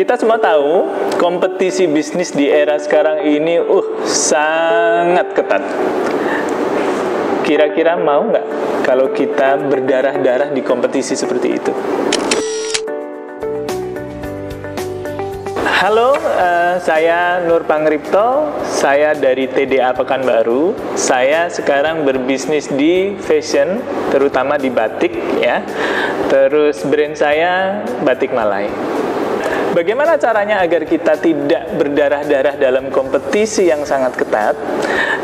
kita semua tahu kompetisi bisnis di era sekarang ini uh sangat ketat. Kira-kira mau nggak kalau kita berdarah-darah di kompetisi seperti itu? Halo, uh, saya Nur Pangripto. Saya dari TDA Pekanbaru. Saya sekarang berbisnis di fashion, terutama di batik ya. Terus brand saya Batik Malai. Bagaimana caranya agar kita tidak berdarah-darah dalam kompetisi yang sangat ketat?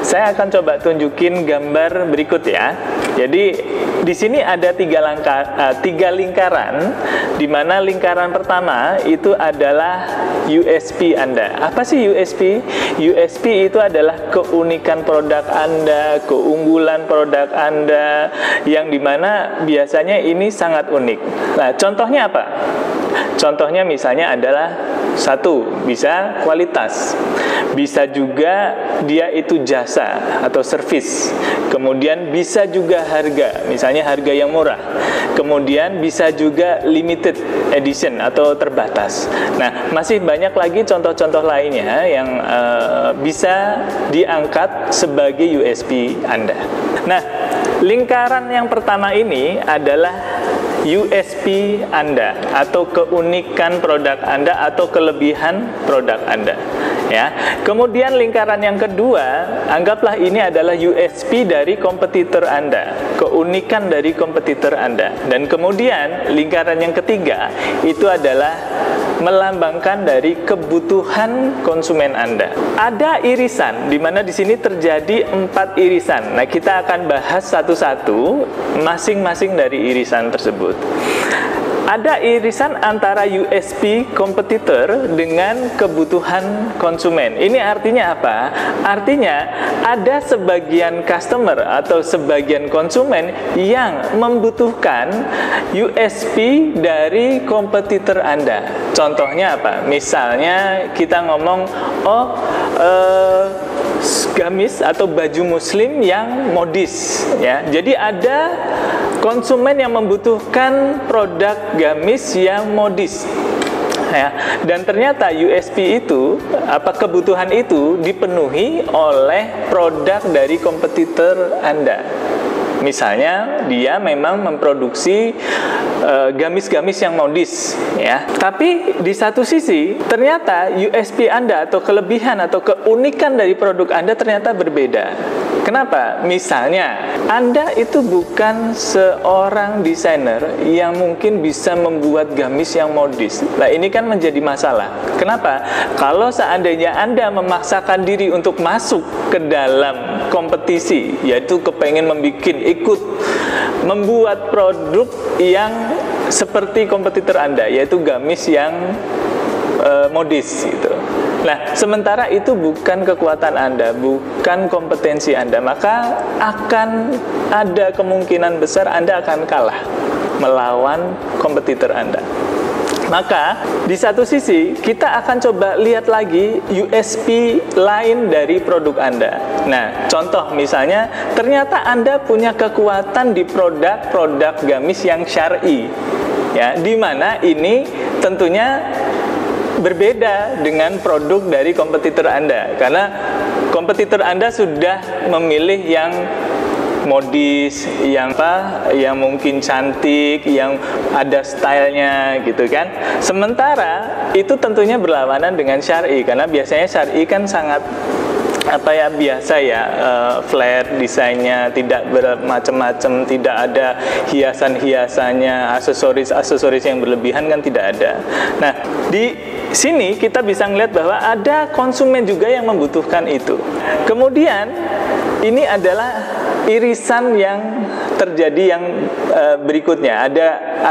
Saya akan coba tunjukin gambar berikut ya. Jadi di sini ada tiga, langka, uh, tiga lingkaran, di mana lingkaran pertama itu adalah USP Anda. Apa sih USP? USP itu adalah keunikan produk Anda, keunggulan produk Anda, yang di mana biasanya ini sangat unik. Nah, contohnya apa? Contohnya misalnya adalah satu, bisa kualitas. Bisa juga dia itu jasa atau servis. Kemudian bisa juga harga, misalnya harga yang murah. Kemudian bisa juga limited edition atau terbatas. Nah, masih banyak lagi contoh-contoh lainnya yang uh, bisa diangkat sebagai USP Anda. Nah, lingkaran yang pertama ini adalah USP Anda atau keunikan produk Anda atau kelebihan produk Anda. Ya. Kemudian lingkaran yang kedua, anggaplah ini adalah USP dari kompetitor Anda, keunikan dari kompetitor Anda. Dan kemudian lingkaran yang ketiga itu adalah melambangkan dari kebutuhan konsumen Anda. Ada irisan, di mana di sini terjadi empat irisan. Nah, kita akan bahas satu-satu masing-masing dari irisan tersebut ada irisan antara USP kompetitor dengan kebutuhan konsumen. Ini artinya apa? Artinya ada sebagian customer atau sebagian konsumen yang membutuhkan USP dari kompetitor Anda. Contohnya apa? Misalnya kita ngomong, oh uh, gamis atau baju muslim yang modis ya. Jadi ada konsumen yang membutuhkan produk gamis yang modis ya dan ternyata USP itu apa kebutuhan itu dipenuhi oleh produk dari kompetitor Anda Misalnya dia memang memproduksi eh, gamis-gamis uh, yang modis ya. Tapi di satu sisi ternyata USP Anda atau kelebihan atau keunikan dari produk Anda ternyata berbeda. Kenapa? Misalnya Anda itu bukan seorang desainer yang mungkin bisa membuat gamis yang modis. Nah, ini kan menjadi masalah. Kenapa? Kalau seandainya Anda memaksakan diri untuk masuk ke dalam kompetisi, yaitu kepengen membuat ikut membuat produk yang seperti kompetitor Anda yaitu gamis yang uh, modis gitu. Nah, sementara itu bukan kekuatan Anda, bukan kompetensi Anda, maka akan ada kemungkinan besar Anda akan kalah melawan kompetitor Anda. Maka di satu sisi kita akan coba lihat lagi USP lain dari produk Anda. Nah, contoh misalnya ternyata Anda punya kekuatan di produk-produk gamis yang syar'i. Ya, di mana ini tentunya berbeda dengan produk dari kompetitor Anda karena kompetitor Anda sudah memilih yang modis, yang apa, yang mungkin cantik, yang ada stylenya gitu kan. Sementara itu tentunya berlawanan dengan syari karena biasanya syari kan sangat apa ya biasa ya uh, flat desainnya tidak bermacam-macam tidak ada hiasan-hiasannya aksesoris-aksesoris yang berlebihan kan tidak ada nah di sini kita bisa melihat bahwa ada konsumen juga yang membutuhkan itu. Kemudian ini adalah irisan yang terjadi yang uh, berikutnya. Ada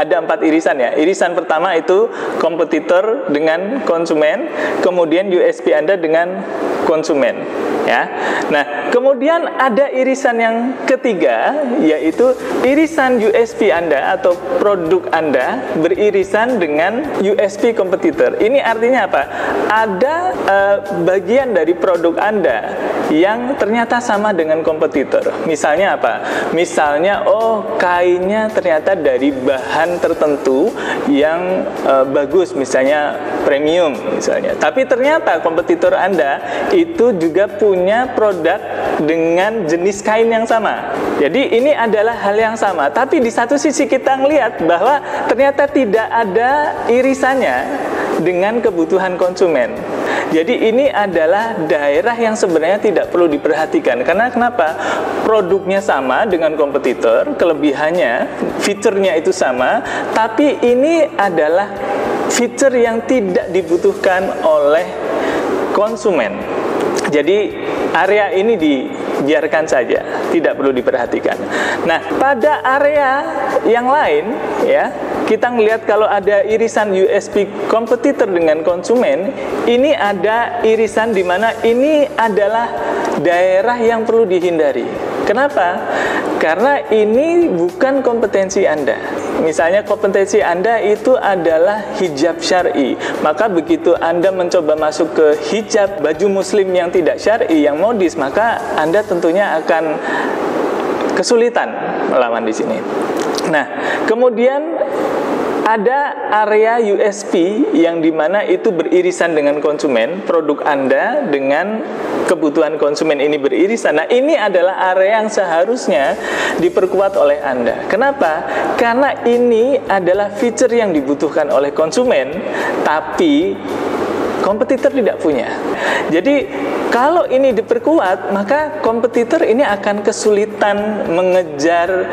ada empat irisan ya. Irisan pertama itu kompetitor dengan konsumen kemudian USP Anda dengan konsumen ya. Nah kemudian ada irisan yang ketiga yaitu irisan USP Anda atau produk Anda beririsan dengan USP kompetitor ini artinya apa? Ada uh, bagian dari produk Anda yang ternyata sama dengan kompetitor. Misal misalnya apa? Misalnya oh kainnya ternyata dari bahan tertentu yang uh, bagus. Misalnya premium misalnya. Tapi ternyata kompetitor Anda itu juga punya produk dengan jenis kain yang sama. Jadi ini adalah hal yang sama. Tapi di satu sisi kita melihat bahwa ternyata tidak ada irisannya dengan kebutuhan konsumen. Jadi ini adalah daerah yang sebenarnya tidak perlu diperhatikan karena kenapa? Produknya sama dengan kompetitor, kelebihannya, fiturnya itu sama, tapi ini adalah fitur yang tidak dibutuhkan oleh konsumen. Jadi area ini dibiarkan saja, tidak perlu diperhatikan. Nah, pada area yang lain ya, kita melihat kalau ada irisan USP kompetitor dengan konsumen, ini ada irisan di mana ini adalah daerah yang perlu dihindari. Kenapa? Karena ini bukan kompetensi Anda. Misalnya kompetensi Anda itu adalah hijab syar'i. Maka begitu Anda mencoba masuk ke hijab baju muslim yang tidak syar'i, yang modis, maka Anda tentunya akan kesulitan melawan di sini. Nah, kemudian ada area USP yang di mana itu beririsan dengan konsumen, produk Anda dengan kebutuhan konsumen ini beririsan. Nah, ini adalah area yang seharusnya diperkuat oleh Anda. Kenapa? Karena ini adalah fitur yang dibutuhkan oleh konsumen, tapi kompetitor tidak punya. Jadi kalau ini diperkuat, maka kompetitor ini akan kesulitan mengejar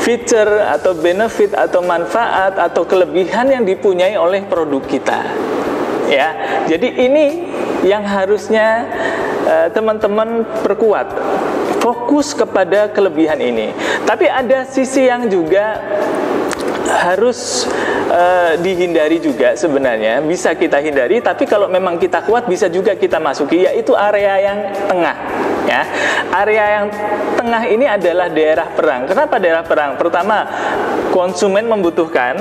fitur atau benefit atau manfaat atau kelebihan yang dipunyai oleh produk kita. Ya. Jadi ini yang harusnya eh, teman-teman uh, perkuat fokus kepada kelebihan ini. Tapi ada sisi yang juga harus uh, dihindari juga sebenarnya bisa kita hindari tapi kalau memang kita kuat bisa juga kita masuki yaitu area yang tengah ya area yang tengah ini adalah daerah perang. Kenapa daerah perang? Pertama konsumen membutuhkan.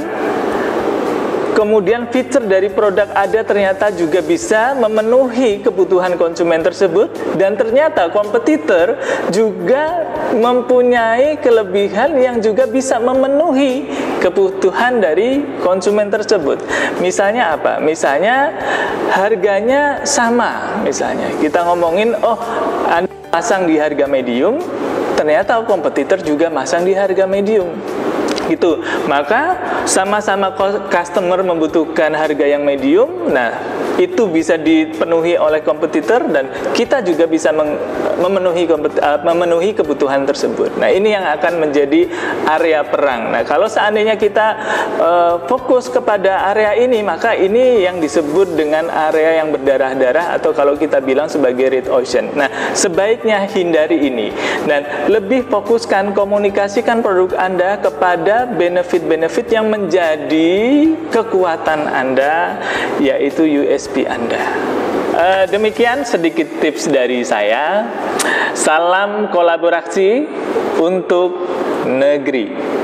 Kemudian fitur dari produk ada ternyata juga bisa memenuhi kebutuhan konsumen tersebut. Dan ternyata kompetitor juga mempunyai kelebihan yang juga bisa memenuhi kebutuhan dari konsumen tersebut. Misalnya apa? Misalnya harganya sama misalnya. Kita ngomongin oh Anda pasang di harga medium, ternyata kompetitor juga masang di harga medium gitu. Maka sama-sama customer membutuhkan harga yang medium. Nah, itu bisa dipenuhi oleh kompetitor dan kita juga bisa memenuhi uh, memenuhi kebutuhan tersebut. Nah, ini yang akan menjadi area perang. Nah, kalau seandainya kita uh, fokus kepada area ini, maka ini yang disebut dengan area yang berdarah-darah atau kalau kita bilang sebagai red ocean. Nah, sebaiknya hindari ini dan lebih fokuskan komunikasikan produk Anda kepada benefit-benefit yang menjadi kekuatan Anda yaitu US USP Anda. Uh, demikian sedikit tips dari saya. Salam kolaborasi untuk negeri.